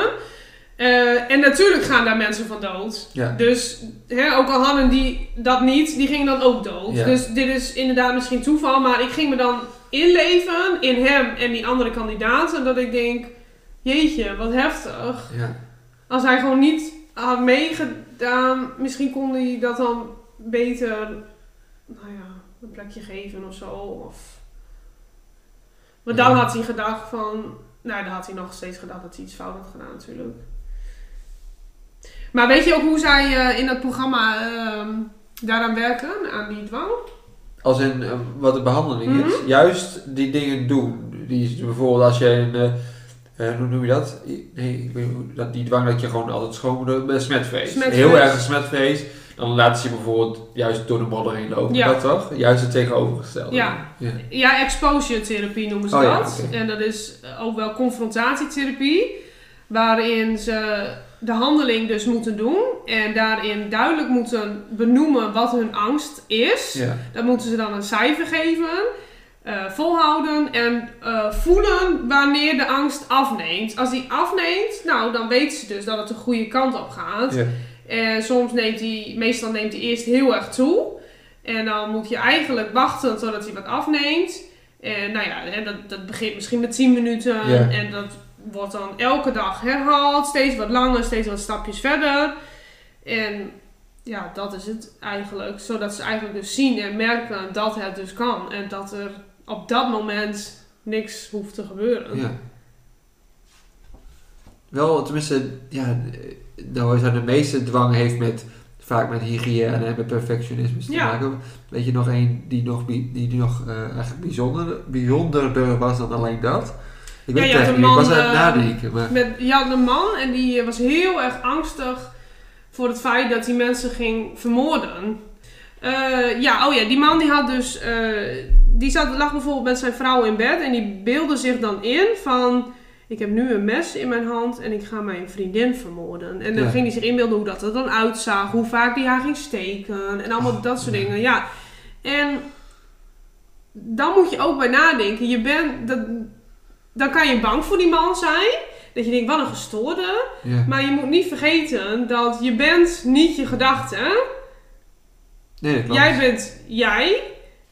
Eh, en natuurlijk gaan daar mensen van dood. Ja. Dus hè, ook al hadden die dat niet, die gingen dan ook dood. Dus dit is inderdaad misschien toeval, maar ik ging me dan inleven in hem en die andere kandidaten. Dat ik denk, jeetje, wat heftig. Ja. Als hij gewoon niet had meegedaan, misschien kon hij dat dan beter, nou ja, een plekje geven of zo. Of... Maar dan Ja. had hij gedacht van, nou dan had hij nog steeds gedacht dat hij iets fout had gedaan natuurlijk. Maar weet je ook hoe zij eh, in dat programma ehm, daaraan werken, aan die dwang? Als in eh, wat de behandeling Mhm. is. Juist die dingen doen. Die, bijvoorbeeld als je een... eh, eh, hoe noem je dat? Nee, ik weet niet hoe- dat, die dwang dat je gewoon altijd schoon moet Smetvrees. Heel erg een smetvrees. Dan laten ze je bijvoorbeeld juist door de modder heen lopen. Ja. Dat toch? Juist het tegenovergestelde. Ja. ja. Ja, exposure therapie noemen ze Oh ja, dat. En dat is ook wel confrontatietherapie. Waarin ze de handeling dus moeten doen. En daarin duidelijk moeten benoemen wat hun angst is. Ja. Dan moeten ze dan een cijfer geven. eh, volhouden en eh, voelen wanneer de angst afneemt. Als die afneemt, nou dan weten ze dus dat het de goede kant op gaat. Ja. En soms neemt hij, meestal neemt hij eerst heel erg toe. En dan moet je eigenlijk wachten totdat hij wat afneemt. En nou ja, dat, dat begint misschien met 10 minuten. Ja. En dat wordt dan elke dag herhaald. Steeds wat langer, steeds wat stapjes verder. En ja, dat is het eigenlijk. Zodat ze eigenlijk dus zien en merken dat het dus kan. En dat er op dat moment niks hoeft te gebeuren. Ja. Wel, tenminste, ja, nou zijn de meeste dwang heeft met, vaak met hygiëne en met perfectionisme te Ja. maken. Weet je nog een die nog, die nog eh, eigenlijk bijzonder, bijzonderder was dan alleen dat? Ik Ja, je had een ik was man, aan het eh, nadenken. Maar, Met, je had een man en die was heel erg angstig voor het feit dat hij mensen ging vermoorden. Eh, ja, oh ja, die man die had dus, eh, die zat, lag bijvoorbeeld met zijn vrouw in bed en die beelde zich dan in van, ik heb nu een mes in mijn hand en ik ga mijn vriendin vermoorden. En dan Ja. ging hij zich inbeelden hoe dat er dan uitzag, hoe vaak hij haar ging steken en allemaal Oh, dat soort ja. dingen. Ja, en dan moet je ook bij nadenken. Je bent, dat, dan kan je bang voor die man zijn. Dat je denkt, wat een gestoorde. ja. Maar je moet niet vergeten dat je bent niet je gedachten. Nee, dat. Jij bent jij.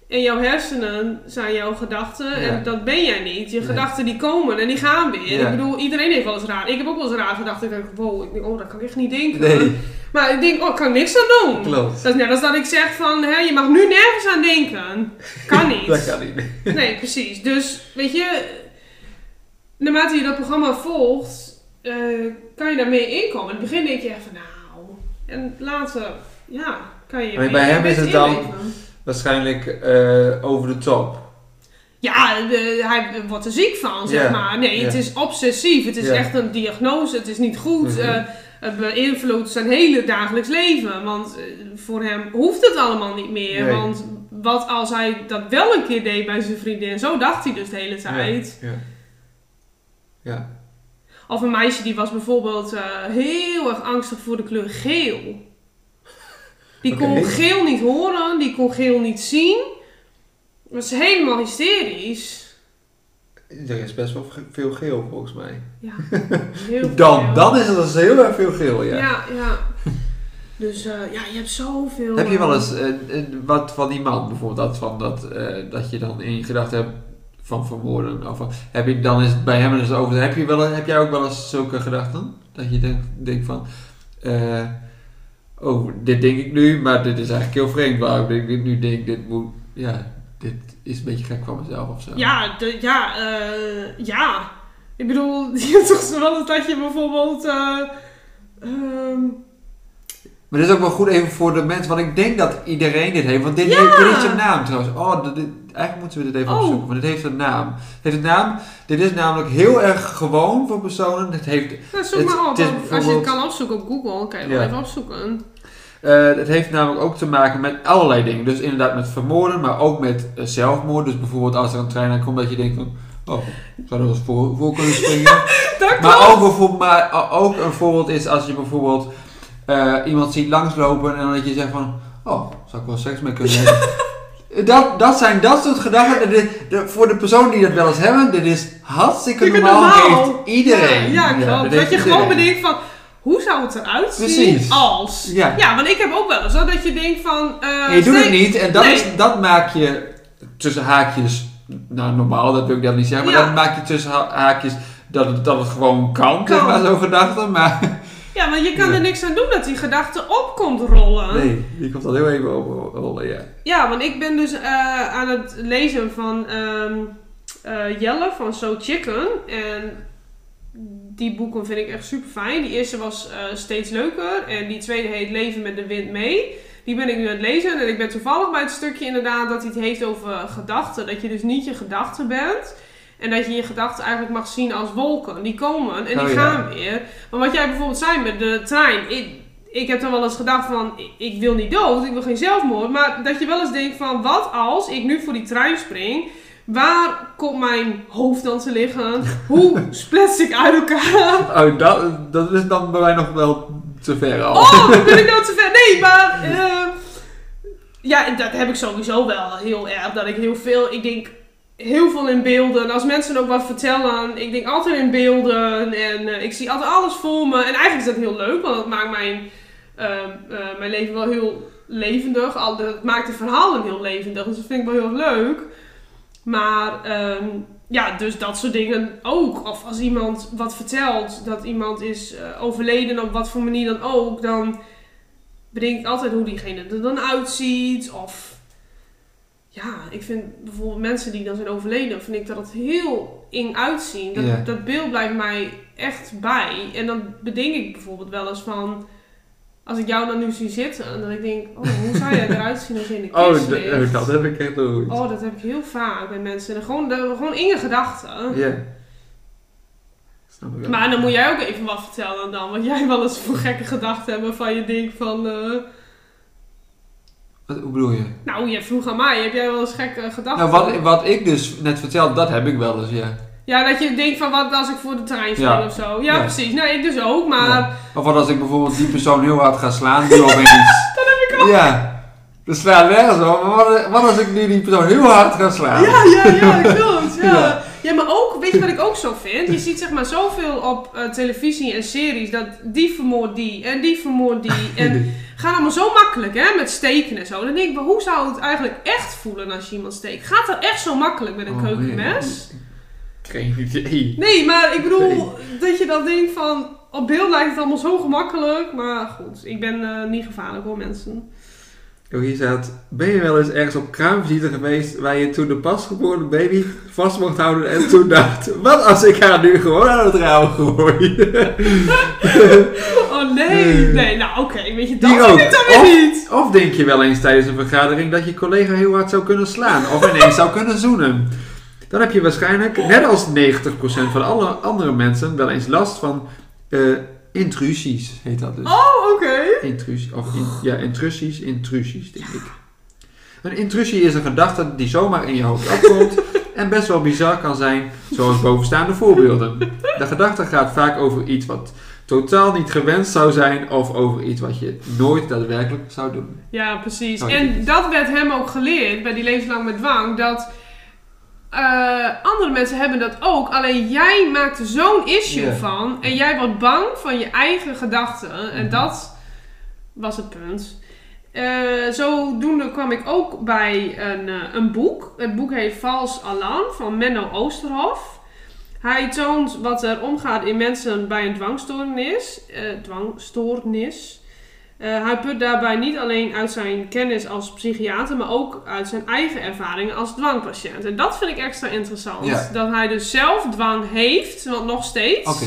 En jouw hersenen zijn jouw gedachten. Ja. En dat ben jij niet. Je Nee. gedachten die komen en die gaan weer. Ja. Ik bedoel, iedereen heeft wel eens raar. Ik heb ook wel eens raar gedacht. Ik denk, wow, ik denk, oh, dat kan ik echt niet denken. Nee, Maar ik denk, oh, ik kan niks aan doen. klopt. Dat is net als dat ik zeg van, hè, je mag nu nergens aan denken. Kan niet. dat kan niet. Nee, precies. Dus, weet je, naarmate je dat programma volgt, eh, kan je daarmee inkomen. In het begin denk je echt van nou. En later, ja, kan je. Maar bij hem is het dan-. Waarschijnlijk eh, over de top. Ja, de- hij wordt er ziek van, zeg maar. Nee, het is obsessief. Het is echt een diagnose. Het is niet goed. Mhm. eh, het beïnvloedt zijn hele dagelijks leven. Want voor hem hoeft het allemaal niet meer. Nee. Want wat als hij dat wel een keer deed bij zijn vriendin? Zo dacht hij dus de hele tijd. Ja. Ja. Of een meisje die was bijvoorbeeld eh, heel erg angstig voor de kleur geel. Die kon geel niet horen, die kon geel niet zien. Dat is helemaal hysterisch. Er is best wel veel geel volgens mij. Ja, heel veel Dan, dan is het dus heel erg veel geel, ja. Ja, ja. Dus eh, ja, je hebt zoveel. Heb je wel eh, eens wat van die man bijvoorbeeld, dat, van dat, dat je dan in je gedachten hebt van vermoorden? Of, heb je dan is het bij hem dus over. Heb, je wel, heb jij ook wel eens zulke gedachten? Dat je denkt, denkt van. eh, oh, dit denk ik nu, maar dit is eigenlijk heel vreemd waarom ik dit nu denk. Dit moet. Ja, dit is een beetje gek van mezelf of zo. Ja, de, ja, eh, ja. Ik bedoel, je hebt toch wel eens dat je bijvoorbeeld. eh, ehm, Maar dit is ook wel goed even voor de mensen, want ik denk dat iedereen dit heeft. Want dit, Ja. heeft, dit heeft een naam trouwens. Oh, dit- eigenlijk moeten we dit even Oh. opzoeken, want dit heeft een naam. Het heeft een naam. Dit is namelijk heel erg gewoon voor personen. Het, heeft, zoek Het- maar op. het Als je het kan opzoeken op Google, kan je wel Ja. even opzoeken. eh, het heeft namelijk ook te maken met allerlei dingen. Dus inderdaad met vermoorden, maar ook met eh, zelfmoord. Dus bijvoorbeeld als er een trein aankomt dat je denkt van... Oh, zou er wel eens voor, voor kunnen springen? Dat. Maar ook, bijvoorbeeld, maar ook een voorbeeld is als je bijvoorbeeld eh, iemand ziet langslopen en dan dat je zegt van, oh, zou ik wel seks mee kunnen hebben? Dat, dat zijn dat soort gedachten. De- voor de personen die dat wel eens hebben, dit is hartstikke normaal. normaal. Heeft iedereen. Ja, ja klopt. dat dat je gewoon bedenkt van, hoe zou het eruit zien als? Ja. Ja, want ik heb ook wel eens hoor, dat je denkt van... eh, En je doet het niet en dat, Nee. is, dat maak je tussen haakjes, nou normaal, dat wil ik dan niet zeggen, maar dat maak je tussen ha- haakjes dat het, dat het gewoon kan, zeg maar, zo'n gedachte. Maar Ja, want je kan Ja. er niks aan doen dat die gedachte op komt rollen. nee, die komt al heel even over rollen, ja. Ja, want ik ben dus eh, aan het lezen van ehm, eh, Jelle van So Chicken. En die boeken vind ik echt super fijn. Die eerste was eh, steeds leuker. En die tweede heet Leven met de wind mee. Die ben ik nu aan het lezen. En ik ben toevallig bij het stukje inderdaad dat hij het heeft over gedachten. Dat je dus niet je gedachten bent. En dat je je gedachten eigenlijk mag zien als wolken. Die komen en die Oh, ja. gaan weer. Maar wat jij bijvoorbeeld zei met de trein. Ik, ik heb dan wel eens gedacht van, ik, ik wil niet dood, ik wil geen zelfmoord. Maar dat je wel eens denkt van, wat als ik nu voor die trein spring? Waar komt mijn hoofd dan te liggen? Hoe splits ik uit elkaar? Oh, dat, dat is dan bij mij nog wel te ver al. Oh, ben ik nou te ver? Nee, maar... eh, ja, dat heb ik sowieso wel heel erg. Dat ik heel veel... Ik denk heel veel in beelden. En als mensen ook wat vertellen... Ik denk altijd in beelden. En eh, ik zie altijd alles voor me. En eigenlijk is dat heel leuk. Want het maakt mijn, eh, eh, mijn leven wel heel levendig. Al, het maakt de verhalen heel levendig. Dus dat vind ik wel heel leuk. Maar... ehm, ja, dus dat soort dingen ook. Of als iemand wat vertelt, dat iemand is eh, overleden op wat voor manier dan ook, dan bedenk ik altijd hoe diegene er dan uitziet. Of ja, ik vind bijvoorbeeld mensen die dan zijn overleden, vind ik dat het heel eng uitzien. Dat, dat beeld blijft mij echt bij. En dan bedenk ik bijvoorbeeld wel eens van, als ik jou dan nu zie zitten, dat ik denk, oh, hoe zou jij eruit zien als je in de kist ligt? oh, dat heb ik echt nooit. Oh, dat heb ik heel vaak bij mensen. En gewoon, de, gewoon enge gedachten. Ja. Snap ik wel. Maar dan moet jij ook even wat vertellen dan. Want jij wel eens voor gekke gedachten hebt waarvan je denkt van... eh, Wat, hoe bedoel je? nou, je vroeg aan mij. Heb jij wel eens gekke gedachten? Nou, wat, wat ik dus net vertelde, dat heb ik wel eens, ja. Ja, dat je denkt van wat als ik voor de trein spring Ja. of zo. Ja, Ja. precies. Nee, ik dus ook. Maar Ja. Of wat als ik bijvoorbeeld die persoon heel hard ga slaan, die opeens... dat heb ik ook. Ja. Dat slaat nergens op. Maar wat, wat als ik nu die persoon heel hard ga slaan? Ja, ja, ja, klopt. Ja. Ja. maar ook, weet je wat ik ook zo vind? Je ziet zeg maar zoveel op eh, televisie en series dat die vermoordt die en die vermoordt die. En gaan allemaal zo makkelijk hè, met steken en zo. Dan denk ik, maar hoe zou het eigenlijk echt voelen als je iemand steekt? Gaat dat echt zo makkelijk met een Oh, keukenmes? Geen idee. Nee, maar ik bedoel dat je dan denkt van, op beeld lijkt het allemaal zo gemakkelijk. Maar goed, ik ben eh, niet gevaarlijk hoor mensen. Oh, hier staat, ben je wel eens ergens op kraamvisite geweest waar je toen de pasgeboren baby vast mocht houden en toen dacht, wat als ik haar nu gewoon aan het raam gooi? Oh nee, nee, nou oké, weet je, dat vind ik dan weer niet. Of denk je wel eens tijdens een vergadering dat je collega heel hard zou kunnen slaan of ineens zou kunnen zoenen? Dan heb je waarschijnlijk, net als 90% van alle andere mensen, wel eens last van eh, intrusies, heet dat dus. Oh, oké. Intrusie, of in- ja, intrusies, intrusies, denk ik. Een intrusie is een gedachte die zomaar in je hoofd opkomt en best wel bizar kan zijn, zoals bovenstaande voorbeelden. De gedachte gaat vaak over iets wat totaal niet gewenst zou zijn of over iets wat je nooit daadwerkelijk zou doen. Ja, precies. Oh. En dat werd hem ook geleerd bij die levenslang met dwang. Dat eh, andere mensen hebben dat ook. Alleen jij maakt er zo'n issue van. En jij wordt bang van je eigen gedachten. En Mhm. dat was het punt. Eh, zodoende kwam ik ook bij een, eh, een boek. Het boek heet Vals Alarm van Menno Oosterhof. Hij toont wat er omgaat in mensen bij een dwangstoornis. eh, dwangstoornis. Hij put daarbij niet alleen uit zijn kennis als psychiater, maar ook uit zijn eigen ervaringen als dwangpatiënt. En dat vind ik extra interessant. Ja. Dat hij dus zelf dwang heeft, want nog steeds.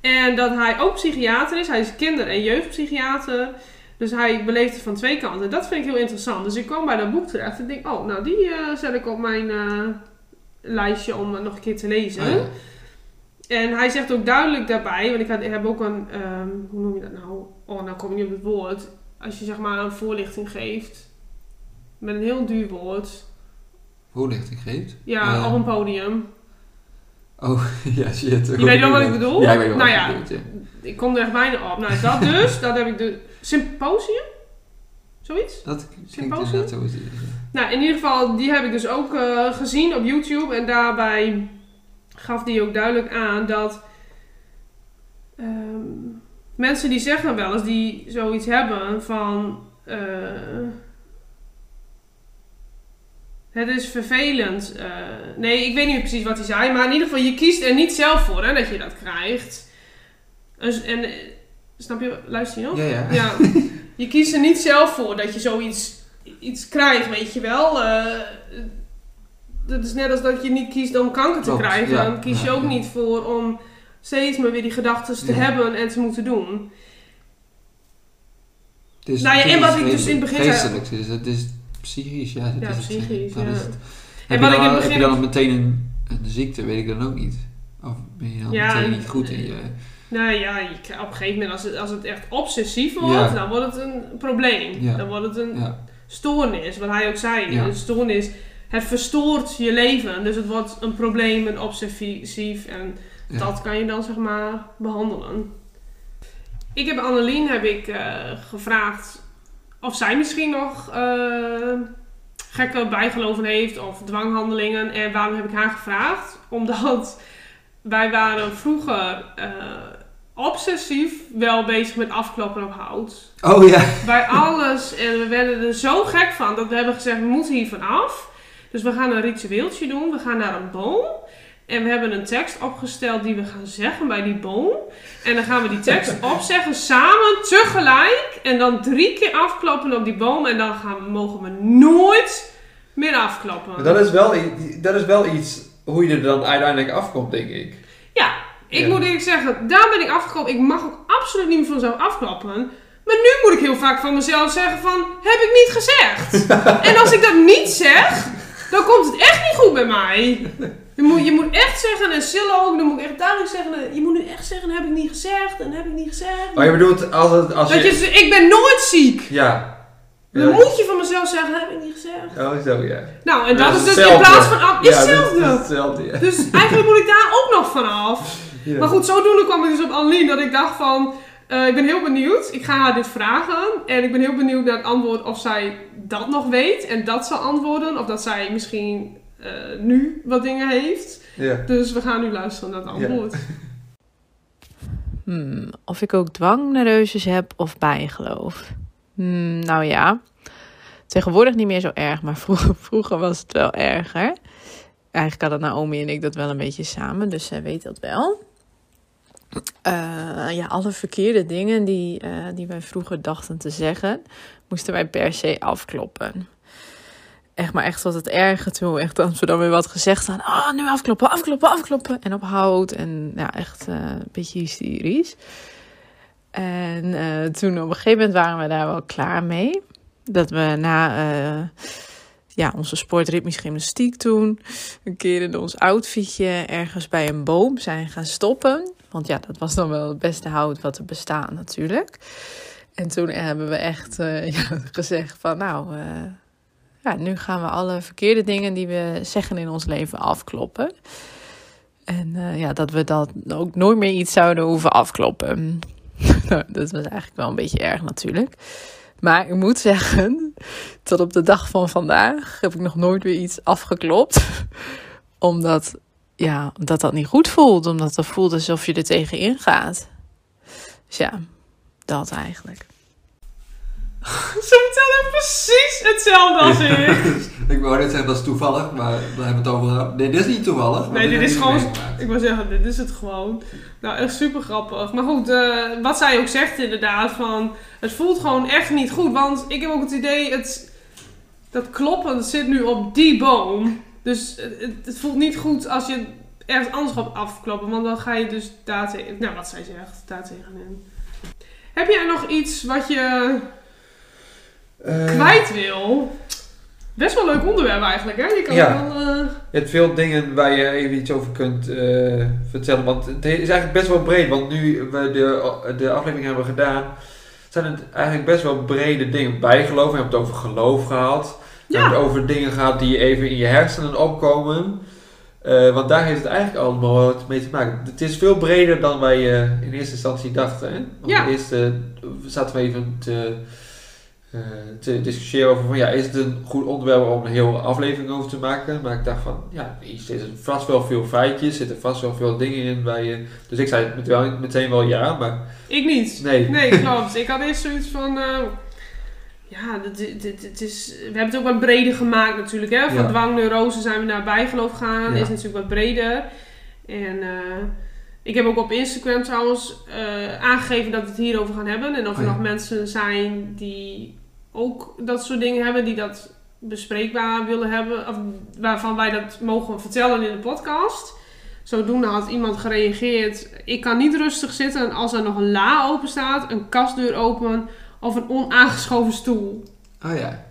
En dat hij ook psychiater is. Hij is kinder- en jeugdpsychiater. Dus hij beleeft het van twee kanten. Dat vind ik heel interessant. Dus ik kwam bij dat boek terecht en denk, oh, nou die eh, zet ik op mijn eh, lijstje om het nog een keer te lezen. Oh, ja. En hij zegt ook duidelijk daarbij, want ik, had, ik heb ook een, ehm, hoe noem je dat nou? Oh, nou kom ik niet op het woord. Als je zeg maar een voorlichting geeft, met een heel duur woord, Voorlichting geeft? ja, Eh, op een podium. Oh, ja, shit. Je weet wel wat ik bedoel? Ja, ik weet wel Nou wat ja. Ik kom er echt bijna op. Nou, dat dus, dat heb ik de symposium? Zoiets? Dat Symposium? inderdaad zo. Nou, in ieder geval, die heb ik dus ook eh, gezien op YouTube. En daarbij gaf die ook duidelijk aan dat ehm, mensen die zeggen wel eens die zoiets hebben van. eh, het is vervelend. eh, nee, ik weet niet precies wat hij zei. Maar in ieder geval, je kiest er niet zelf voor hè, dat je dat krijgt. Dus, en, eh, snap je? Luister je nog? Ja, ja. Ja, je kiest er niet zelf voor dat je zoiets iets krijgt, weet je wel. Eh, dat is net als dat je niet kiest om kanker te Klopt, krijgen. ja. Dan kies je ook niet voor om steeds maar weer die gedachten te hebben en te moeten doen. Het is, Nou ja, en wat ik dus in het begin zei- Het is, het is psychisch, ja. Dat Ja, is het. psychisch, Dat ja. is het. En Heb, wat je ik dan, heb je dan meteen een, een ziekte, weet ik dan ook niet. Of ben je dan Ja, meteen en- niet goed in je... Nou ja, je op een gegeven moment, als het, als het echt obsessief wordt, dan wordt het een probleem. Dan wordt het een stoornis, wat hij ook zei. Een stoornis, het verstoort je leven. Dus het wordt een probleem, een obsessief. En dat kan je dan zeg maar behandelen. Ik heb Annelien heb ik, eh, gevraagd of zij misschien nog eh, gekke bijgeloven heeft of dwanghandelingen. En waarom heb ik haar gevraagd? Omdat wij waren vroeger eh, obsessief wel bezig met afkloppen op hout. Oh ja. Bij alles. En we werden er zo gek van dat we hebben gezegd, we moeten hier vanaf. Dus we gaan een ritueeltje doen. We gaan naar een boom. En we hebben een tekst opgesteld die we gaan zeggen bij die boom. En dan gaan we die tekst opzeggen samen, tegelijk. En dan drie keer afkloppen op die boom. En dan gaan, mogen we nooit meer afkloppen. Maar dat is, wel, dat is wel iets hoe je er dan uiteindelijk afkomt, denk ik. Ja, ik Ja. moet eerlijk zeggen, daar ben ik afgekomen. Ik mag ook absoluut niet meer van mezelf afklappen. Maar nu moet ik heel vaak van mezelf zeggen van, heb ik niet gezegd. en als ik dat niet zeg, dan komt het echt niet goed bij mij. Je moet, je moet echt zeggen, en Silla ook, dan moet ik echt duidelijk zeggen, je moet nu echt zeggen, heb ik niet gezegd, en heb ik niet gezegd. Maar je bedoelt, als, het, als dat je... ik ben nooit ziek. Ja. Dan Ja. moet je van mezelf zeggen, heb ik niet gezegd. Oh, zo, ja. Nou, en dat, Ja, is dus in plaats van af, Ja, is dat hetzelfde. is hetzelfde, ja. Dus eigenlijk moet ik daar ook nog van af. Ja. Maar goed, zodoende kwam ik dus op Annelien dat ik dacht van... eh, ik ben heel benieuwd. Ik ga haar dit vragen. En ik ben heel benieuwd naar het antwoord of zij dat nog weet. En dat zal antwoorden. Of dat zij misschien eh, nu wat dingen heeft. Ja. Dus we gaan nu luisteren naar het antwoord. Hmm, of ik ook dwangneuroses heb of bijgeloof. Hmm, nou ja, tegenwoordig niet meer zo erg, maar vroeger, vroeger was het wel erger. Eigenlijk hadden Naomi en ik dat wel een beetje samen, dus zij weet dat wel. eh, ja, alle verkeerde dingen die, eh, die wij vroeger dachten te zeggen, moesten wij per se afkloppen. Echt maar echt tot het erge toe. Echt dan weer wat gezegd hadden. Ah, nu afkloppen, afkloppen, afkloppen. En op hout. En ja, echt eh, een beetje hysterisch. En eh, toen op een gegeven moment waren we daar wel klaar mee. Dat we na eh, ja, onze sportritmische gymnastiek toen... een keer in ons outfitje ergens bij een boom zijn gaan stoppen. Want ja, dat was dan wel het beste hout wat er bestaat natuurlijk. En toen hebben we echt ja, gezegd van nou... ja, nu gaan we alle verkeerde dingen die we zeggen in ons leven afkloppen. En eh, ja, dat we dat ook nooit meer iets zouden hoeven afkloppen. nou, dat was eigenlijk wel een beetje erg natuurlijk. Maar ik moet zeggen, tot op de dag van vandaag heb ik nog nooit weer iets afgeklopt. omdat, ja, omdat dat niet goed voelt. Omdat het voelt alsof je er tegenin gaat. Dus ja, dat eigenlijk. Ze vertellen precies hetzelfde als ik. ik wou net zeggen dat is toevallig, maar daar hebben we het over gehad. Nee, dit is niet toevallig. Nee, dit is gewoon-. Ik wil zeggen, dit is het gewoon. Nou, echt super grappig. Maar goed, eh, wat zij ook zegt inderdaad, van het voelt gewoon echt niet goed. Want ik heb ook het idee, het, dat kloppen zit nu op die boom. Dus het, het- voelt niet goed als je ergens anders gaat afkloppen. Want dan ga je dus daar tegen, nou wat zij zegt, daar tegenin. Heb jij nog iets wat je Eh, kwijt wil? Best wel een leuk onderwerp eigenlijk, hè? Je kan Ja. wel... eh, Je hebt veel dingen waar je even iets over kunt eh, vertellen. Want het is eigenlijk best wel breed. Want nu we de, de aflevering hebben gedaan, zijn het eigenlijk best wel brede dingen. Bijgeloof, we hebben het over geloof gehad. We Ja. hebben het over dingen gehad die even in je hersenen opkomen. Eh, want daar heeft het eigenlijk allemaal wat mee te maken. Het is veel breder dan wij eh, in eerste instantie dachten. Hè? Want Ja. Eerst eh, zaten we even te, eh, te discussiëren over van ja, is het een goed onderwerp om een hele aflevering over te maken? Maar ik dacht van ja, er zitten vast wel veel feitjes, er zitten vast wel veel dingen in bij je. Dus ik zei met wel, meteen wel ja, maar Ik niet. nee. Nee, klopt. Ik had eerst zoiets van. eh, ja, dit, dit, is, we hebben het ook wat breder gemaakt natuurlijk. Hè? Van Ja. dwangneurose zijn we naar bijgeloof gegaan. Ja. Is natuurlijk wat breder. En eh, ik heb ook op Instagram trouwens eh, aangegeven dat we het hierover gaan hebben. En of er Oh ja. nog mensen zijn die ook dat soort dingen hebben. Die dat bespreekbaar willen hebben. Of waarvan wij dat mogen vertellen in de podcast. Zodoende had iemand gereageerd. Ik kan niet rustig zitten als er nog een la open staat, een kastdeur open of een onaangeschoven stoel. Oh ja.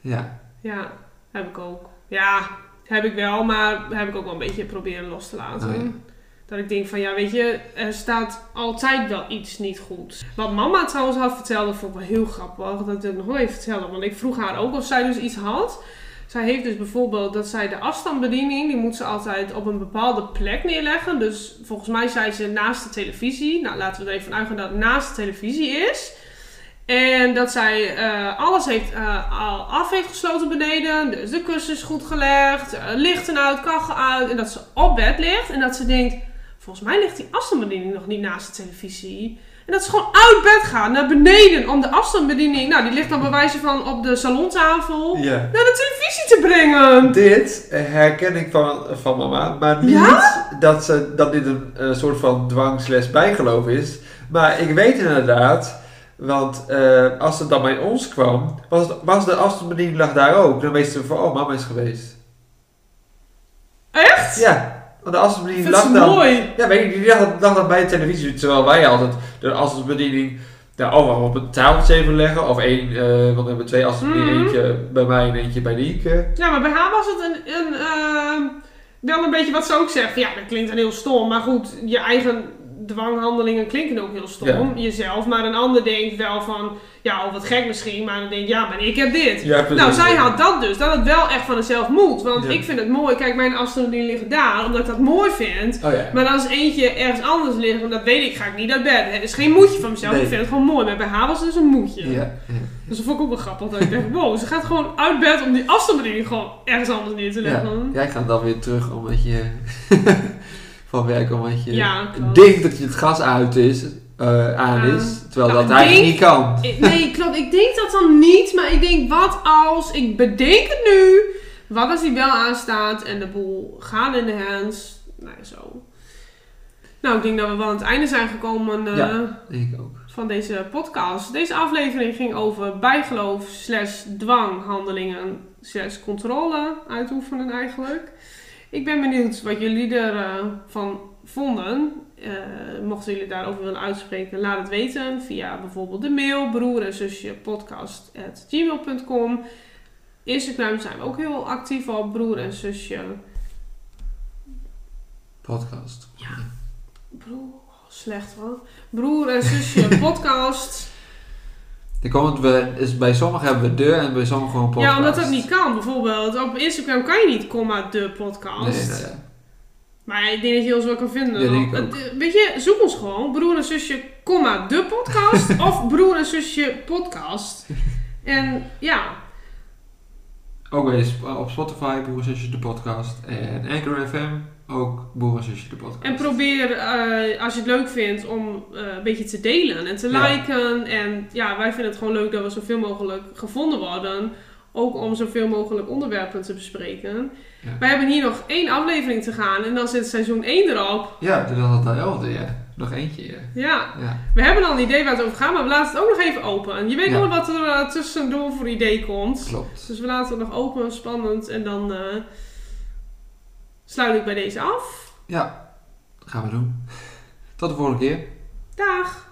Ja. Ja, heb ik ook. Ja, heb ik wel, maar heb ik ook wel een beetje proberen los te laten. Oh ja. Dat ik denk van ja, weet je, er staat altijd wel iets niet goed. Wat mama trouwens had verteld, vond ik wel heel grappig. Dat wil ik nog even vertellen. Want ik vroeg haar ook of zij dus iets had. Zij heeft dus bijvoorbeeld dat zij de afstandsbediening, die moet ze altijd op een bepaalde plek neerleggen. Dus volgens mij zei ze naast de televisie. Nou, laten we er even uitgaan dat het naast de televisie is. En dat zij eh, alles heeft, eh, al af heeft gesloten beneden. Dus de kussens goed gelegd, eh, lichten uit, kachel uit. En dat ze op bed ligt. En dat ze denkt, volgens mij ligt die afstandsbediening nog niet naast de televisie. En dat ze gewoon uit bed gaat naar beneden om de afstandsbediening. Nou, die ligt dan bij wijze van op de salontafel. Ja. Naar de televisie te brengen. Dit herken ik van, van mama, maar niet Ja? dat, ze, dat dit een eh, soort van dwangsles bijgeloof is. Maar ik weet inderdaad, want eh, als het dan bij ons kwam, was, het, was de afstandsbediening lag daar ook. Dan wisten we van, oh, mama is geweest. Echt? Ja, want de Ik vind lag dan... mooi. Ja, weet je, die lag, lag dan bij de televisie, terwijl wij altijd de afstandsbediening... Ja, oh, op een tafeltje even leggen. Of één, eh, want we hebben twee afstandsbedieningen. Mhm. Eentje bij mij en eentje bij Nienke. Ja, maar bij haar was het een, een ehm, wel een beetje wat ze ook zegt. Ja, dat klinkt dan heel stom. Maar goed, je eigen dwanghandelingen klinken ook heel stom. Jezelf. Maar een ander denkt wel van, ja, oh, wat gek misschien. Maar dan denkt, ja, maar ik heb dit. Ja. Nou, zij had dat dus. Dat het wel echt van zichzelf moet. Want Ja. ik vind het mooi. Kijk, mijn afstandsbediening ligt daar. Omdat ik dat mooi vind. Oh. Maar als eentje ergens anders ligt, en dat weet ik, ga ik niet uit bed. Het is geen moedje van mezelf. Nee. Ik vind het gewoon mooi. Maar bij haar was het dus een moedje. Dus dat vond ik ook wel grappig. Dat ik dacht, wow, ze gaat gewoon uit bed om die afstandsbediening gewoon ergens anders neer te leggen. jij gaat dan weer terug omdat je van werk omdat je Ja, denkt dat je het gas uit is, eh, aan is, terwijl Nou, dat eigenlijk denk- niet kan. Ik- Nee, klopt. Ik denk dat dan niet. Maar ik denk, wat als... Ik bedenk het nu. Wat als die wel aanstaat en de boel gaat in de hands. Nou, zo. Nou, ik denk dat we wel aan het einde zijn gekomen eh, Ja. Denk ik ook. van deze podcast. Deze aflevering ging over bijgeloof slash dwanghandelingen slash controle uitoefenen eigenlijk. Ik ben benieuwd wat jullie ervan van vonden. Eh, mochten jullie daarover willen uitspreken, laat het weten via bijvoorbeeld de mail broer en zusje podcast at gmail.com. Instagram zijn we ook heel actief op broer en zusje. Podcast. Ja. Broer, slecht hoor. Broer en zusje podcast. Komt, we, is, bij sommigen hebben we de en bij sommigen gewoon podcast. Ja, omdat dat niet kan. Bijvoorbeeld op Instagram kan je niet comma de podcast. Nee, nee. Maar ik denk dat je ons wel kan vinden. Ja, denk ik Het- eh, Weet je, zoek ons gewoon. Broer en zusje, comma, de podcast. of broer en zusje podcast. En ja, Ook Sp- op Spotify, Broer en Zusje de podcast. En Anchor FM, ook Broer en Zusje de podcast. en probeer, eh, als je het leuk vindt, om eh, een beetje te delen en te Ja. liken. En ja, wij vinden het gewoon leuk dat we zoveel mogelijk gevonden worden. Ook om zoveel mogelijk onderwerpen te bespreken. Ja. Wij hebben hier nog één aflevering te gaan en dan zit seizoen 1 erop. Ja, toen was het de elfde, ja. Nog eentje, ja. Ja, ja. We hebben al een idee waar het over gaat, maar we laten het ook nog even open. Je weet nooit wat er eh, tussendoor voor idee komt. Klopt. Dus we laten het nog open, spannend. En dan sluit ik bij deze af. Ja, dat gaan we doen. Tot de volgende keer. Dag!